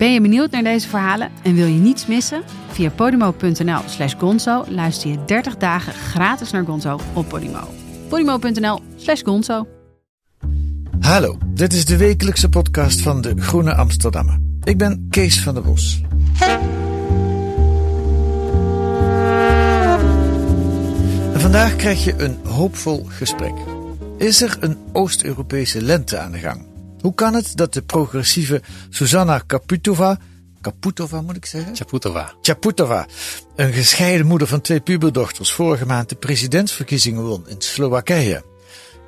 Ben je benieuwd naar deze verhalen en wil je niets missen? Via podimo.nl slash gonzo luister je 30 dagen gratis naar Gonzo op Podimo. podimo.nl slash gonzo Hallo, dit is de wekelijkse podcast van de Groene Amsterdammer. Ik ben Kees van der Bos. En vandaag krijg je een hoopvol gesprek. Is er een Oost-Europese lente aan de gang? Hoe kan het dat de progressieve Susanna Kaputova, Kaputova moet ik zeggen? Chaputova. Chaputova, een gescheiden moeder van twee puberdochters, vorige maand de presidentsverkiezingen won in Slowakije?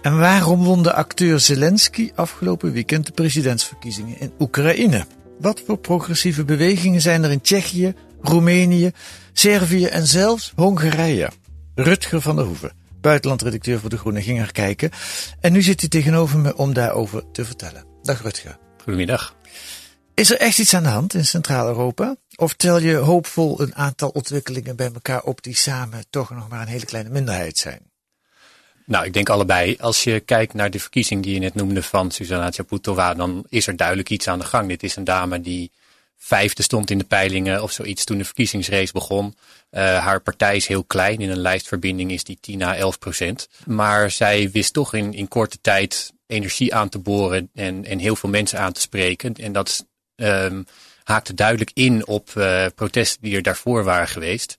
En waarom won de acteur Zelensky afgelopen weekend de presidentsverkiezingen in Oekraïne? Wat voor progressieve bewegingen zijn er in Tsjechië, Roemenië, Servië en zelfs Hongarije? Rutger van der Hoeven, buitenlandredacteur voor De Groene, ging er kijken. En nu zit hij tegenover me om daarover te vertellen. Dag Rutger. Goedemiddag. Is er echt iets aan de hand in Centraal-Europa? Of tel je hoopvol een aantal ontwikkelingen bij elkaar op die samen toch nog maar een hele kleine minderheid zijn? Nou, ik denk allebei. Als je kijkt naar de verkiezing die je net noemde van Susanna Chaputova, dan is er duidelijk iets aan de gang. Dit is een dame die vijfde stond in de peilingen of zoiets toen de verkiezingsrace begon. Uh, haar partij is heel klein. In een lijstverbinding is die 10 à 11 procent. Maar zij wist toch in, in korte tijd energie aan te boren en, en heel veel mensen aan te spreken. En dat um, haakte duidelijk in op uh, protesten die er daarvoor waren geweest.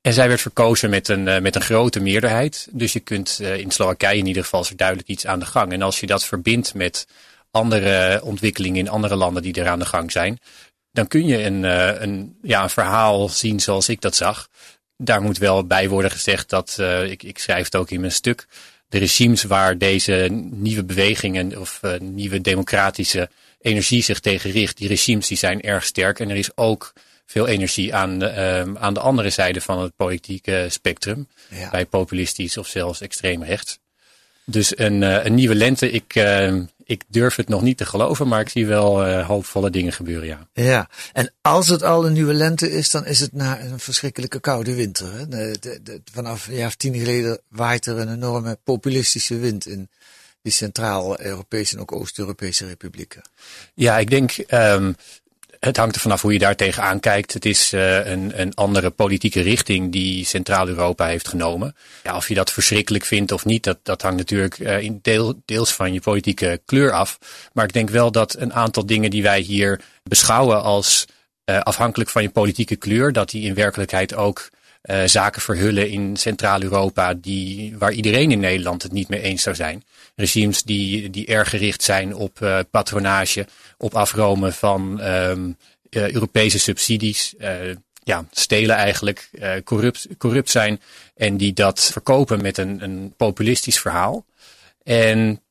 En zij werd verkozen met een, uh, met een grote meerderheid. Dus je kunt in Slowakije in ieder geval is er duidelijk iets aan de gang. En als je dat verbindt met andere ontwikkelingen in andere landen die er aan de gang zijn, dan kun je een, uh, een, ja, een verhaal zien zoals ik dat zag. Daar moet wel bij worden gezegd dat, ik, ik schrijf het ook in mijn stuk, de regimes waar deze nieuwe bewegingen of nieuwe democratische energie zich tegen richt, die regimes die zijn erg sterk. En er is ook veel energie aan, uh, aan de andere zijde van het politieke spectrum. Ja. Bij populistisch of zelfs extreem rechts. Dus een, uh, een nieuwe lente, ik, uh, ik durf het nog niet te geloven, maar ik zie wel uh, hoopvolle dingen gebeuren, ja. Ja, en als het al een nieuwe lente is, dan is het na een verschrikkelijke koude winter. Hè? De, de, de, vanaf een jaar of tien geleden waait er een enorme populistische wind in die Centraal-Europese en ook Oost-Europese republieken. Ja, ik denk um, het hangt er vanaf hoe je daar tegenaan kijkt. Het is uh, een, een andere politieke richting die Centraal-Europa heeft genomen. Ja, of je dat verschrikkelijk vindt of niet, dat, dat hangt natuurlijk uh, in deel, deels van je politieke kleur af. Maar ik denk wel dat een aantal dingen die wij hier beschouwen als uh, afhankelijk van je politieke kleur, dat die in werkelijkheid ook uh, zaken verhullen in Centraal-Europa die, waar iedereen in Nederland het niet mee eens zou zijn. Regimes die, die erg gericht zijn op uh, patronage, op afromen van um, uh, Europese subsidies. ja, stelen eigenlijk, corrupt, corrupt zijn en die dat verkopen met een, een populistisch verhaal. En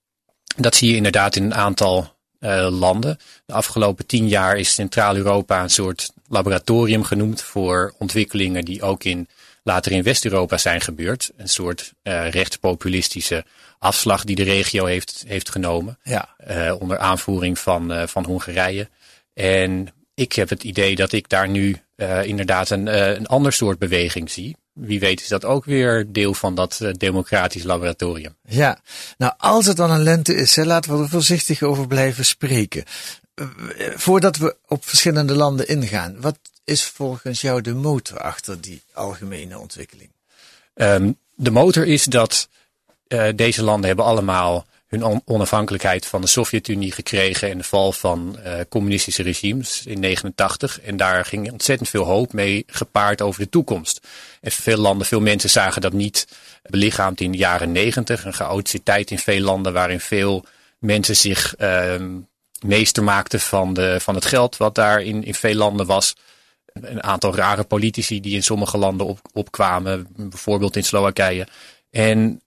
dat zie je inderdaad in een aantal uh, landen. De afgelopen tien jaar is Centraal-Europa een soort laboratorium genoemd voor ontwikkelingen die ook in, later in West-Europa zijn gebeurd. Een soort uh, rechtspopulistische afslag die de regio heeft, heeft genomen. Ja. Uh, onder aanvoering van, van Hongarije. En ik heb het idee dat ik daar nu inderdaad een, een ander soort beweging zie wie weet is dat ook weer deel van dat uh, democratisch laboratorium. Ja, nou als het dan een lente is, hè, laten we er voorzichtig over blijven spreken. Uh, voordat we op verschillende landen ingaan, wat is volgens jou de motor achter die algemene ontwikkeling? Um, de motor is dat uh, deze landen hebben allemaal hun onafhankelijkheid van de Sovjet-Unie gekregen en de val van uh, communistische regimes in 89. En daar ging ontzettend veel hoop mee gepaard over de toekomst. En veel landen, veel mensen zagen dat niet belichaamd in de jaren 90. Een chaotische tijd in veel landen waarin veel mensen zich uh, meester maakten van, de, van het geld wat daar in, in veel landen was. Een aantal rare politici die in sommige landen op, opkwamen, bijvoorbeeld in Slowakije. En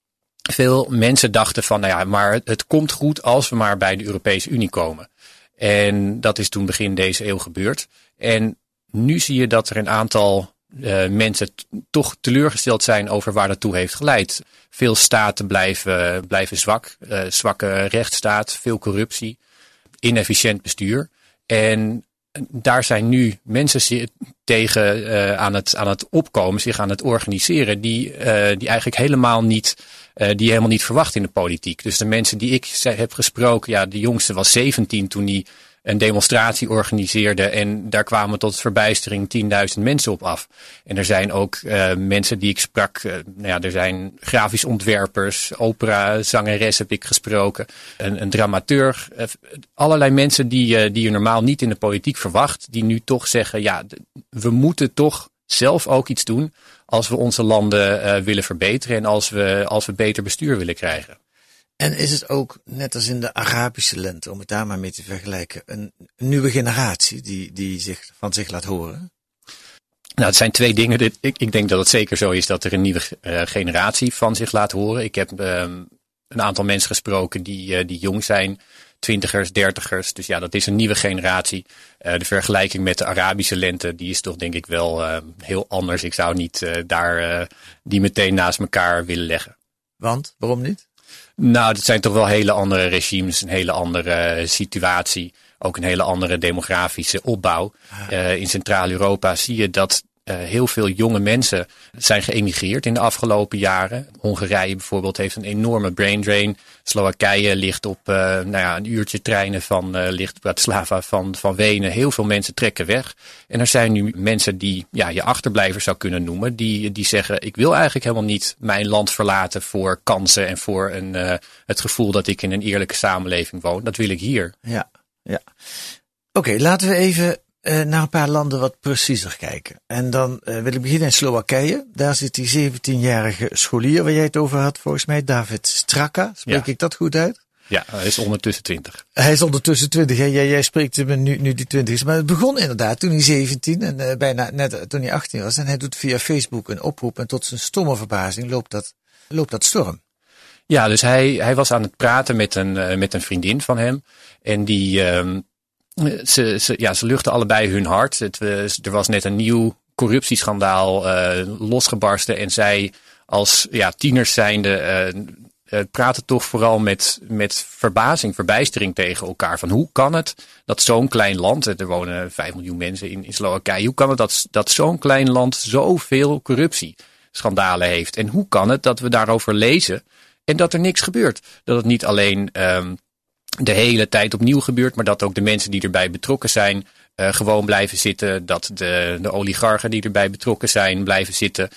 veel mensen dachten van, nou ja, maar het komt goed als we maar bij de Europese Unie komen. En dat is toen begin deze eeuw gebeurd. En nu zie je dat er een aantal uh, mensen toch teleurgesteld zijn over waar dat toe heeft geleid. Veel staten blijven, blijven zwak, uh, zwakke rechtsstaat, veel corruptie, inefficiënt bestuur. En daar zijn nu mensen tegen uh, aan, het, aan het opkomen, zich aan het organiseren, die, die eigenlijk helemaal niet, die helemaal niet verwacht in de politiek. Dus de mensen die ik heb gesproken, ja, de jongste was 17 toen hij een demonstratie organiseerde. En daar kwamen tot verbijstering 10.000 mensen op af. En er zijn ook uh, mensen die ik sprak. Uh, nou ja, er zijn grafisch ontwerpers, opera, zangeres heb ik gesproken. Een, een dramateur. Allerlei mensen die, die je normaal niet in de politiek verwacht. Die nu toch zeggen, ja, we moeten toch zelf ook iets doen. Als we onze landen willen verbeteren en als we, als we beter bestuur willen krijgen. En is het ook, net als in de Arabische lente, om het daar maar mee te vergelijken, een nieuwe generatie die, die zich, van zich laat horen? Nou, het zijn twee dingen. Ik, ik denk dat het zeker zo is dat er een nieuwe uh, generatie van zich laat horen. Ik heb um, een aantal mensen gesproken die, uh, die jong zijn, twintigers, dertigers. Dus ja, dat is een nieuwe generatie. Uh, de vergelijking met de Arabische lente, die is toch denk ik wel heel anders. Ik zou niet daar die meteen naast elkaar willen leggen. Want, waarom niet? Nou, dat zijn toch wel hele andere regimes, een hele andere eh, situatie. Ook een hele andere demografische opbouw. Uh, in Centraal-Europa zie je dat heel veel jonge mensen zijn geëmigreerd in de afgelopen jaren. Hongarije bijvoorbeeld heeft een enorme brain drain. Slowakije ligt op uh, nou ja, een uurtje treinen van uh, ligt Bratislava van, van Wenen. Heel veel mensen trekken weg. En er zijn nu mensen die ja, je achterblijvers zou kunnen noemen. Die, die zeggen ik wil eigenlijk helemaal niet mijn land verlaten voor kansen en voor een, het gevoel dat ik in een eerlijke samenleving woon. Dat wil ik hier. Ja, ja. Oké, laten we even uh, naar een paar landen wat preciezer kijken. En dan uh, wil ik beginnen in Slowakije. Daar zit die 17-jarige scholier waar jij het over had, volgens mij, David Straka. Spreek ja. ik dat goed uit? Ja, hij is ondertussen 20. Hij is ondertussen 20. Jij, jij spreekt hem nu, nu die 20 is. Maar het begon inderdaad toen hij 17 en uh, bijna net toen hij 18 was. En hij doet via Facebook een oproep. En tot zijn stomme verbazing loopt dat, loopt dat storm. Ja, dus hij, hij was aan het praten met een, met een vriendin van hem. En die, um, ze, ja, ze luchten allebei hun hart. Het, er was net een nieuw corruptieschandaal uh, losgebarsten. En zij als ja, tieners zijnde uh, praten toch vooral met, met verbazing, verbijstering tegen elkaar. Van hoe kan het dat zo'n klein land, er wonen 5 miljoen mensen in, Slowakije, hoe kan het dat, dat zo'n klein land zoveel corruptieschandalen heeft? En hoe kan het dat we daarover lezen en dat er niks gebeurt? Dat het niet alleen um, de hele tijd opnieuw gebeurt, maar dat ook de mensen die erbij betrokken zijn uh, gewoon blijven zitten. Dat de, de oligarchen die erbij betrokken zijn blijven zitten.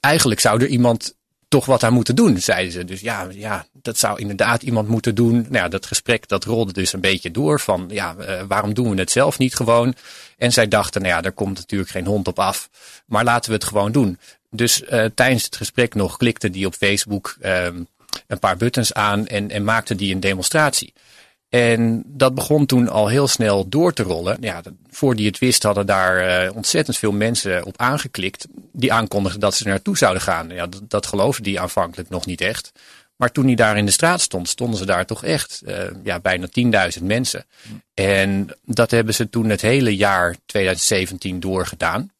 Eigenlijk zou er iemand toch wat aan moeten doen, zeiden ze. Dus ja, ja, dat zou inderdaad iemand moeten doen. Nou ja, dat gesprek dat rolde dus een beetje door van, ja, uh, waarom doen we het zelf niet gewoon? En zij dachten, nou ja, daar komt natuurlijk geen hond op af, maar laten we het gewoon doen. Dus uh, tijdens het gesprek nog klikte die op Facebook ehm, een paar buttons aan en, en maakte die een demonstratie. En dat begon toen al heel snel door te rollen. Ja, voor die het wist hadden daar uh, ontzettend veel mensen op aangeklikt. Die aankondigden dat ze naartoe zouden gaan. Ja, dat, dat geloofde die aanvankelijk nog niet echt. Maar toen hij daar in de straat stond, stonden ze daar toch echt uh, ja, bijna 10.000 mensen. En dat hebben ze toen het hele jaar 2017 doorgedaan.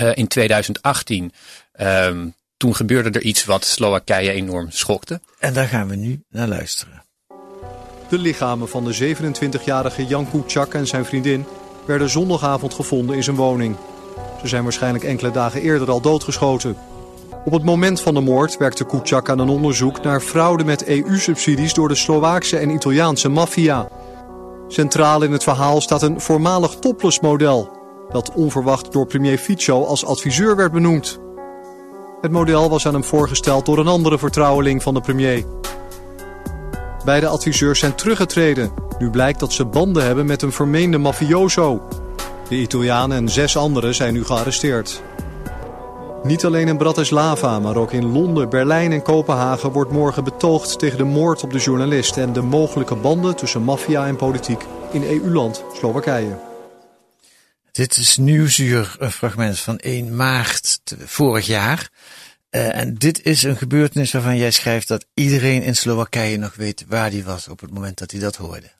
Uh, in 2018 um, toen gebeurde er iets wat Slowakije enorm schokte. En daar gaan we nu naar luisteren. De lichamen van de 27-jarige Jan Kuciak en zijn vriendin werden zondagavond gevonden in zijn woning. Ze zijn waarschijnlijk enkele dagen eerder al doodgeschoten. Op het moment van de moord werkte Kuciak aan een onderzoek naar fraude met EU-subsidies door de Slovaakse en Italiaanse maffia. Centraal in het verhaal staat een voormalig topless-model, dat onverwacht door premier Fico als adviseur werd benoemd. Het model was aan hem voorgesteld door een andere vertrouweling van de premier. Beide adviseurs zijn teruggetreden. Nu blijkt dat ze banden hebben met een vermeende mafioso. De Italianen en zes anderen zijn nu gearresteerd. Niet alleen in Bratislava, maar ook in Londen, Berlijn en Kopenhagen wordt morgen betoogd tegen de moord op de journalist en de mogelijke banden tussen maffia en politiek in EU-land Slowakije. Dit is Nieuwsuur, een fragment van 1 maart vorig jaar. Uh, en dit is een gebeurtenis waarvan jij schrijft dat iedereen in Slowakije nog weet waar hij was op het moment dat hij dat hoorde.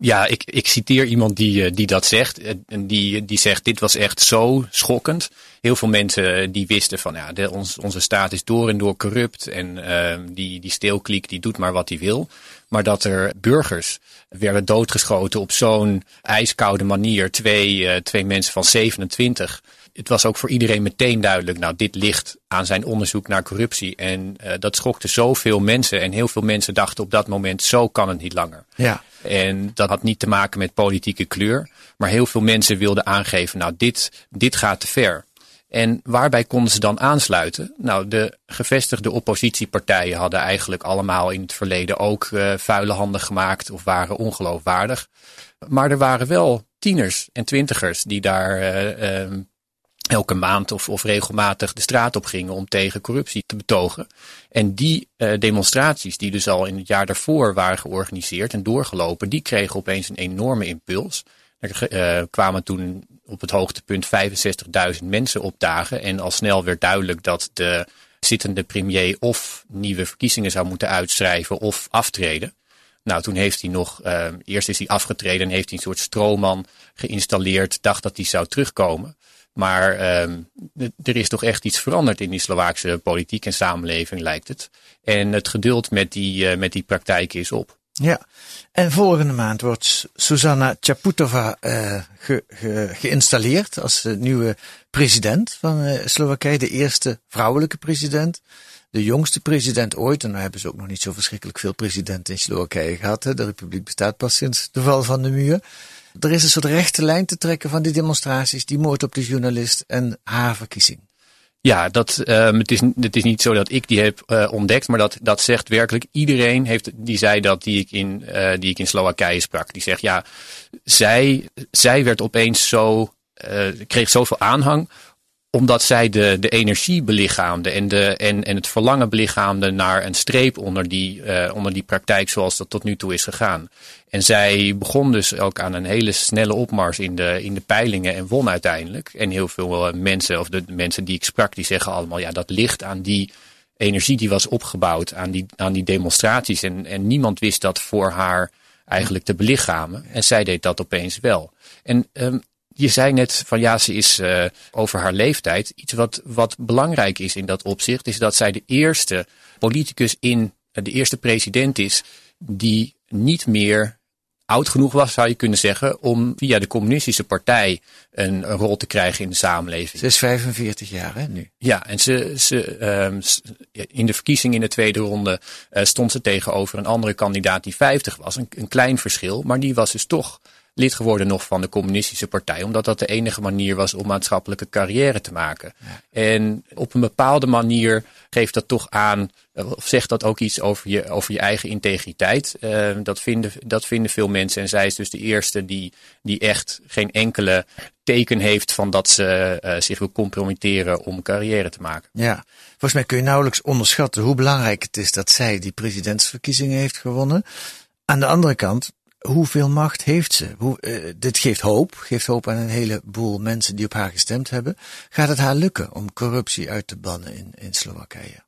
Ja, ik, ik citeer iemand die, eh, die dat zegt. En die, die zegt, dit was echt zo schokkend. Heel veel mensen eh, die wisten van, ja, de, onze staat is door en door corrupt. En uh, die, die steelkliek die doet maar wat hij wil. Maar dat er burgers werden doodgeschoten op zo'n ijskoude manier. Twee, twee mensen van 27 het was ook voor iedereen meteen duidelijk, nou, dit ligt aan zijn onderzoek naar corruptie. En uh, dat schokte zoveel mensen. En heel veel mensen dachten op dat moment, zo kan het niet langer. Ja. En dat had niet te maken met politieke kleur. Maar heel veel mensen wilden aangeven, nou, dit, dit gaat te ver. En waarbij konden ze dan aansluiten? Nou, de gevestigde oppositiepartijen hadden eigenlijk allemaal in het verleden ook uh, vuile handen gemaakt of waren ongeloofwaardig. Maar er waren wel tieners en twintigers die daar uh, uh, elke maand of, of regelmatig de straat op gingen om tegen corruptie te betogen. En die uh, demonstraties, die dus al in het jaar daarvoor waren georganiseerd en doorgelopen, die kregen opeens een enorme impuls. Er uh, kwamen toen op het hoogtepunt 65.000 mensen opdagen. En al snel werd duidelijk dat de zittende premier of nieuwe verkiezingen zou moeten uitschrijven of aftreden. Nou, toen heeft hij nog, uh, eerst is hij afgetreden en heeft hij een soort stroomman geïnstalleerd, dacht dat hij zou terugkomen. Maar um, er is toch echt iets veranderd in die Slovaakse politiek en samenleving, lijkt het. En het geduld met die, uh, met die praktijk is op. Ja, en volgende maand wordt Susanna Chaputova uh, ge, ge, geïnstalleerd als de nieuwe president van Slowakije. De eerste vrouwelijke president. De jongste president ooit. En nu hebben ze ook nog niet zo verschrikkelijk veel presidenten in Slowakije gehad. Hè. De republiek bestaat pas sinds de val van de muur. Er is een soort rechte lijn te trekken van die demonstraties, die moord op de journalist en haar verkiezing. Ja, dat, um, het, is, het is niet zo dat ik die heb uh, ontdekt, maar dat, dat zegt werkelijk iedereen heeft, die zei dat die ik in, uh, die ik in Slowakije sprak. Die zegt ja, zij, zij werd opeens zo, uh, kreeg zoveel aanhang omdat zij de, de energie belichaamde en, de, en, en het verlangen belichaamde naar een streep onder die, uh, onder die praktijk zoals dat tot nu toe is gegaan. En zij begon dus ook aan een hele snelle opmars in de, in de peilingen en won uiteindelijk. En heel veel mensen, of de mensen die ik sprak, die zeggen allemaal, ja, dat ligt aan die energie die was opgebouwd, aan die, aan die demonstraties. En, en niemand wist dat voor haar eigenlijk te belichamen. En zij deed dat opeens wel. En um, je zei net van ja, ze is uh, over haar leeftijd. Iets wat, wat belangrijk is in dat opzicht, is dat zij de eerste politicus in, de eerste president is die niet meer oud genoeg was, zou je kunnen zeggen, om via de communistische partij een, een, rol te krijgen in de samenleving. Ze is 45 jaar hè, nu. Ja, en ze, ze, um, in de verkiezing in de tweede ronde uh, stond ze tegenover een andere kandidaat die 50 was. Een, een klein verschil, maar die was dus toch lid geworden nog van de communistische partij. Omdat dat de enige manier was om maatschappelijke carrière te maken. Ja. En op een bepaalde manier geeft dat toch aan, of zegt dat ook iets over je, over je eigen integriteit. Uh, dat, vinden, dat vinden veel mensen. En zij is dus de eerste die, die echt geen enkele teken heeft van dat ze uh, zich wil compromitteren om carrière te maken. Ja, volgens mij kun je nauwelijks onderschatten hoe belangrijk het is dat zij die presidentsverkiezingen heeft gewonnen. Aan de andere kant, hoeveel macht heeft ze? Hoe, uh, dit geeft hoop, geeft hoop aan een heleboel mensen die op haar gestemd hebben. Gaat het haar lukken om corruptie uit te bannen in, in Slowakije?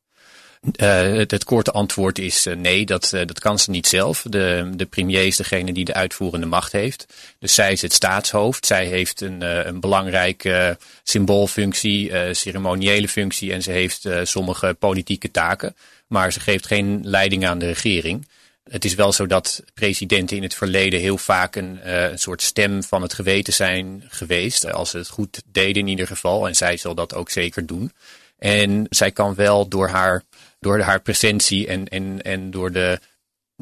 Uh, het, korte antwoord is uh, nee, dat, dat kan ze niet zelf. De, de premier is degene die de uitvoerende macht heeft. Dus zij is het staatshoofd. Zij heeft een, een belangrijke symboolfunctie, ceremoniële functie en ze heeft sommige politieke taken. Maar ze geeft geen leiding aan de regering. Het is wel zo dat presidenten in het verleden heel vaak een, uh, een soort stem van het geweten zijn geweest. Als ze het goed deden in ieder geval. En zij zal dat ook zeker doen. En zij kan wel door haar, door haar presentie en, en, en door de,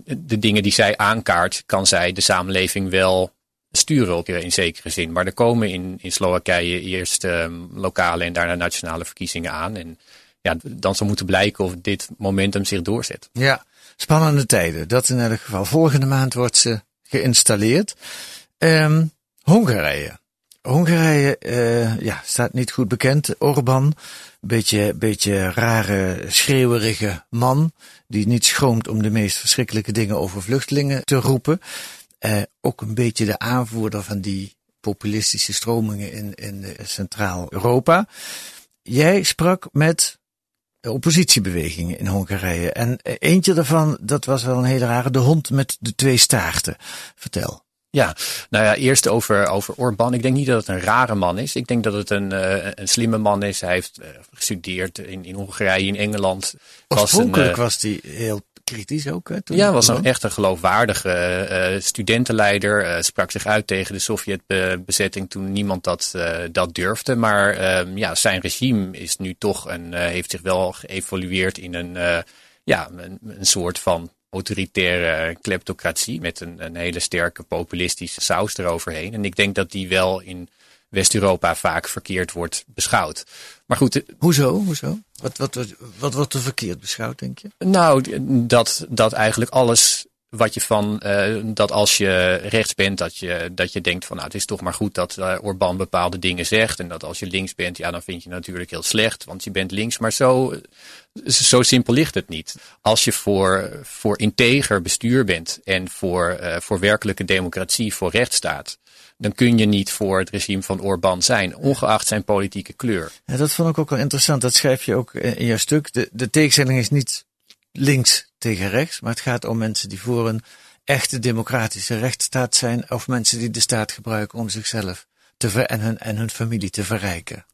de dingen die zij aankaart, kan zij de samenleving wel sturen op in zekere zin. Maar er komen in, in Slowakije eerst um, lokale en daarna nationale verkiezingen aan. En ja, dan zal moeten blijken of dit momentum zich doorzet. Ja, spannende tijden. Dat in elk geval. Volgende maand wordt ze geïnstalleerd. Um, Hongarije. Hongarije uh, ja, staat niet goed bekend. Orbán, beetje, beetje rare, schreeuwerige man. Die niet schroomt om de meest verschrikkelijke dingen over vluchtelingen te roepen. Uh, ook een beetje de aanvoerder van die populistische stromingen in, in Centraal-Europa. Jij sprak met oppositiebewegingen in Hongarije. En eentje daarvan, dat was wel een hele rare, de hond met de twee staarten. Vertel. Ja, nou ja, eerst over, over Orbán. Ik denk niet dat het een rare man is. Ik denk dat het een, uh, een slimme man is. Hij heeft uh, gestudeerd in, in Hongarije, in Engeland. Oorspronkelijk was hij heel kritisch ook. Hè, toen ja, was een echt een geloofwaardige uh, studentenleider. sprak zich uit tegen de Sovjetbezetting toen niemand dat, dat durfde. Maar ehm, ja, zijn regime is nu toch een, heeft zich wel geëvolueerd in een, ja, een, een soort van autoritaire kleptocratie met een, een hele sterke populistische saus eroverheen. En ik denk dat die wel in West-Europa vaak verkeerd wordt beschouwd. Maar goed. Hoezo? Hoezo? Wat, wat, wat, wat wordt er verkeerd beschouwd, denk je? Nou, dat, dat eigenlijk alles wat je van, uh, dat als je rechts bent, dat je, dat je denkt van nou, het is toch maar goed dat uh, Orbán bepaalde dingen zegt. En dat als je links bent, ja, dan vind je natuurlijk heel slecht, want je bent links. Maar zo, zo simpel ligt het niet. Als je voor, voor integer bestuur bent en voor, uh, voor werkelijke democratie, voor rechtsstaat, dan kun je niet voor het regime van Orbán zijn, ongeacht zijn politieke kleur. Ja, dat vond ik ook wel interessant. Dat schrijf je ook in je stuk. De, de tegenstelling is niet links tegen rechts, maar het gaat om mensen die voor een echte democratische rechtsstaat zijn, of mensen die de staat gebruiken om zichzelf te ver en hun, en hun familie te verrijken.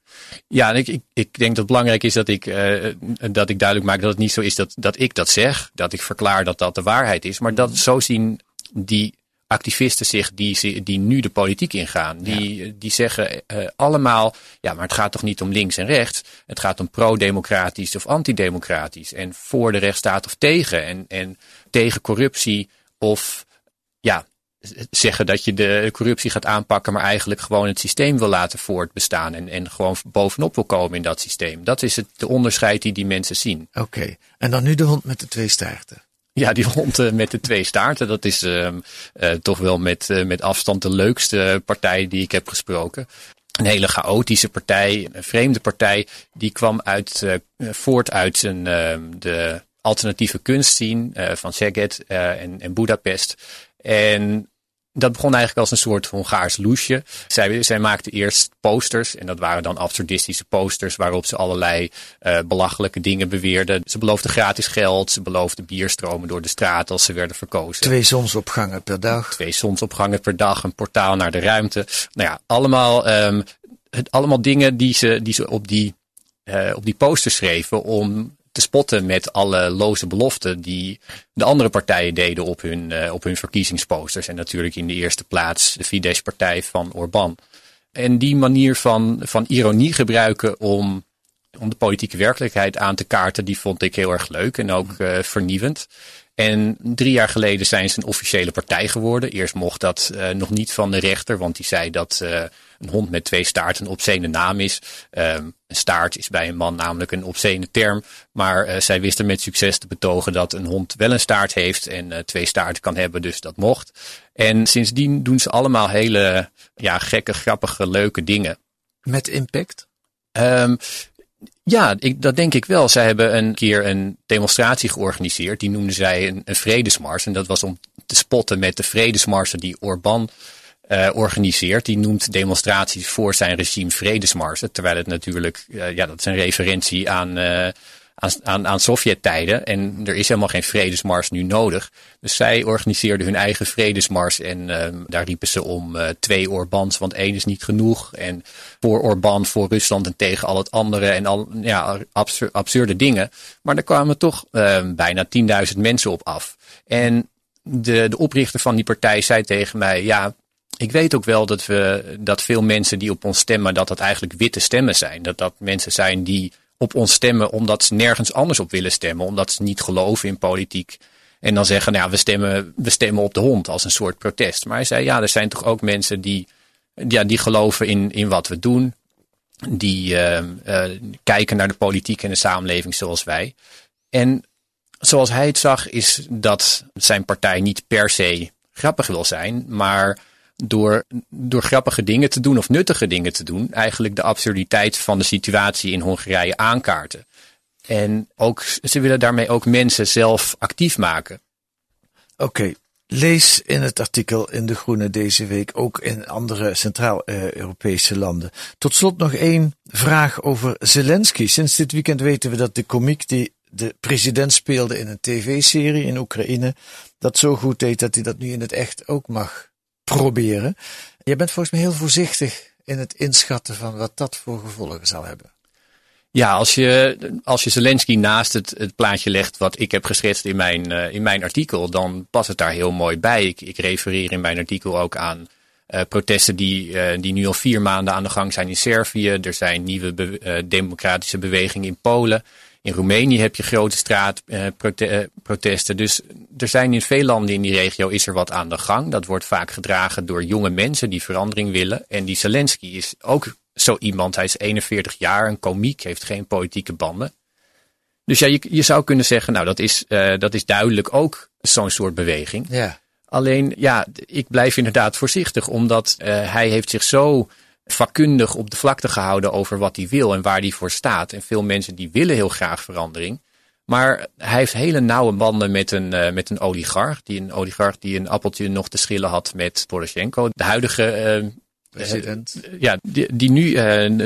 Ja, ik, ik, ik denk dat het belangrijk is dat ik, uh, dat ik duidelijk maak dat het niet zo is dat, dat ik dat zeg, dat ik verklaar dat dat de waarheid is, maar dat zo zien die activisten zich die, die nu de politiek ingaan. Die, die zeggen uh, allemaal, ja, maar het gaat toch niet om links en rechts. Het gaat om pro-democratisch of antidemocratisch. En voor de rechtsstaat of tegen. En, en tegen corruptie of ja, zeggen dat je de corruptie gaat aanpakken, maar eigenlijk gewoon het systeem wil laten voortbestaan. En, en gewoon bovenop wil komen in dat systeem. Dat is het de onderscheid die die mensen zien. Oké, en dan nu de hond met de twee staarten. Ja, die hond uh, met de twee staarten. Dat is uh, uh, toch wel met, met afstand de leukste partij die ik heb gesproken. Een hele chaotische partij, een vreemde partij. Die kwam uit, voort uit een, ehm, de alternatieve kunstscene van Szeged en, en Budapest. En dat begon eigenlijk als een soort Hongaars loesje. Zij, zij maakte eerst posters en dat waren dan absurdistische posters waarop ze allerlei uh, belachelijke dingen beweerden. Ze beloofden gratis geld, ze beloofden bierstromen door de straat als ze werden verkozen. Twee zonsopgangen per dag. Twee zonsopgangen per dag, een portaal naar de ruimte. Nou ja, allemaal, um, het, allemaal dingen die ze, die ze op, die, uh, op die posters schreven om te spotten met alle loze beloften die de andere partijen deden op hun, uh, op hun verkiezingsposters. En natuurlijk in de eerste plaats de Fidesz-partij van Orbán. En die manier van, van ironie gebruiken om, om de politieke werkelijkheid aan te kaarten, die vond ik heel erg leuk en ook uh, vernieuwend. En drie jaar geleden zijn ze een officiële partij geworden. Eerst mocht dat uh, nog niet van de rechter, want die zei dat een hond met twee staarten een obscene naam is. Um, een staart is bij een man namelijk een obscene term. Maar uh, zij wisten met succes te betogen dat een hond wel een staart heeft en twee staarten kan hebben, dus dat mocht. En sindsdien doen ze allemaal hele ja, gekke, grappige, leuke dingen. Met impact? Um, ja, ik, dat denk ik wel. Zij hebben een keer een demonstratie georganiseerd. Die noemden zij een, een vredesmars. En dat was om te spotten met de vredesmarsen die Orbán uh, organiseert. Die noemt demonstraties voor zijn regime vredesmarsen. Terwijl het natuurlijk, uh, ja, dat is een referentie aan, uh, aan, aan, aan Sovjet-tijden. En er is helemaal geen vredesmars nu nodig. Dus zij organiseerden hun eigen vredesmars. En uh, daar riepen ze om twee Orbans, want één is niet genoeg. En voor Orbán, voor Rusland en tegen al het andere. En al ja, absur absurde dingen. Maar daar kwamen toch uh, bijna 10.000 mensen op af. En de, de oprichter van die partij zei tegen mij: Ja, ik weet ook wel dat, we, dat veel mensen die op ons stemmen, dat dat eigenlijk witte stemmen zijn. Dat dat mensen zijn die op ons stemmen omdat ze nergens anders op willen stemmen. Omdat ze niet geloven in politiek. En dan zeggen, nou ja, we stemmen, we stemmen op de hond als een soort protest. Maar hij zei, ja, er zijn toch ook mensen die, ja, die geloven in, in wat we doen. Die uh, uh, kijken naar de politiek en de samenleving zoals wij. En zoals hij het zag, is dat zijn partij niet per se grappig wil zijn, maar door, door grappige dingen te doen of nuttige dingen te doen, eigenlijk de absurditeit van de situatie in Hongarije aankaarten. En ook, ze willen daarmee ook mensen zelf actief maken. Oké, lees in het artikel in De Groene deze week, ook in andere Centraal-Europese landen. Tot slot nog één vraag over Zelensky. Sinds dit weekend weten we dat de komiek die de president speelde in een tv-serie in Oekraïne, dat zo goed deed dat hij dat nu in het echt ook mag proberen. Je bent volgens mij heel voorzichtig in het inschatten van wat dat voor gevolgen zal hebben. Ja, als je, als je Zelensky naast het, het plaatje legt wat ik heb geschetst in mijn, uh, in mijn artikel, dan past het daar heel mooi bij. Ik, ik refereer in mijn artikel ook aan uh, protesten die, uh, die nu al vier maanden aan de gang zijn in Servië. Er zijn nieuwe democratische bewegingen in Polen. In Roemenië heb je grote straatprotesten. dus er zijn in veel landen in die regio is er wat aan de gang. Dat wordt vaak gedragen door jonge mensen die verandering willen. En die Zelensky is ook zo iemand. Hij is 41 jaar, een komiek, heeft geen politieke banden. Dus ja, je, je zou kunnen zeggen, nou dat is, uh, dat is duidelijk ook zo'n soort beweging. Ja. Alleen, ja, ik blijf inderdaad voorzichtig, omdat uh, hij heeft zich zo vakkundig op de vlakte gehouden over wat hij wil en waar hij voor staat. En veel mensen die willen heel graag verandering. Maar hij heeft hele nauwe banden met een, uh, met een oligarch. Die een oligarch die een appeltje nog te schillen had met Poroshenko. De huidige uh, president. ja, die, die nu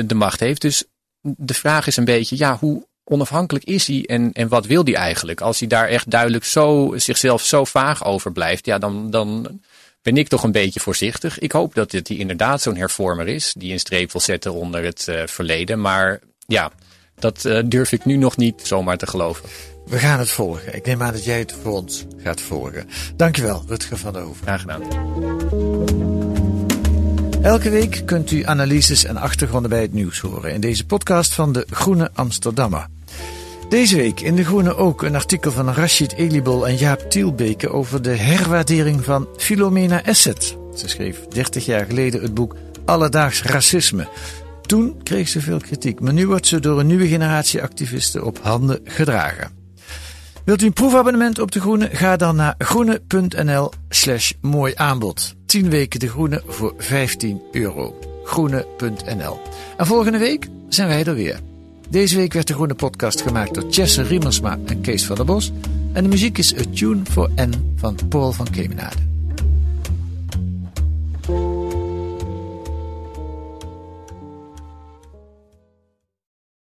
de macht heeft. Dus de vraag is een beetje, ja, hoe onafhankelijk is hij en, en wat wil hij eigenlijk? Als hij daar echt duidelijk zo, zichzelf zo vaag over blijft, ja, dan, dan ben ik toch een beetje voorzichtig. Ik hoop dat hij inderdaad zo'n hervormer is, die een streep wil zetten onder het uh, verleden. Maar ja, dat uh, durf ik nu nog niet zomaar te geloven. We gaan het volgen. Ik neem aan dat jij het voor ons gaat volgen. Dankjewel, Rutger van der Hoeven. Graag gedaan. Elke week kunt u analyses en achtergronden bij het nieuws horen in deze podcast van de Groene Amsterdammer. Deze week in De Groene ook een artikel van Rashid Elibol en Jaap Tielbeke over de herwaardering van Philomena Asset. Ze schreef 30 jaar geleden het boek Alledaags Racisme. Toen kreeg ze veel kritiek, maar nu wordt ze door een nieuwe generatie activisten op handen gedragen. Wilt u een proefabonnement op De Groene? Ga dan naar groene.nl slash mooi aanbod. 10 weken De Groene voor 15 euro. Groene.nl En volgende week zijn wij er weer. Deze week werd de Groene Podcast gemaakt door Jesse Riemersma en Kees van der Bos. En de muziek is A Tune for N van Paul van Kemenade.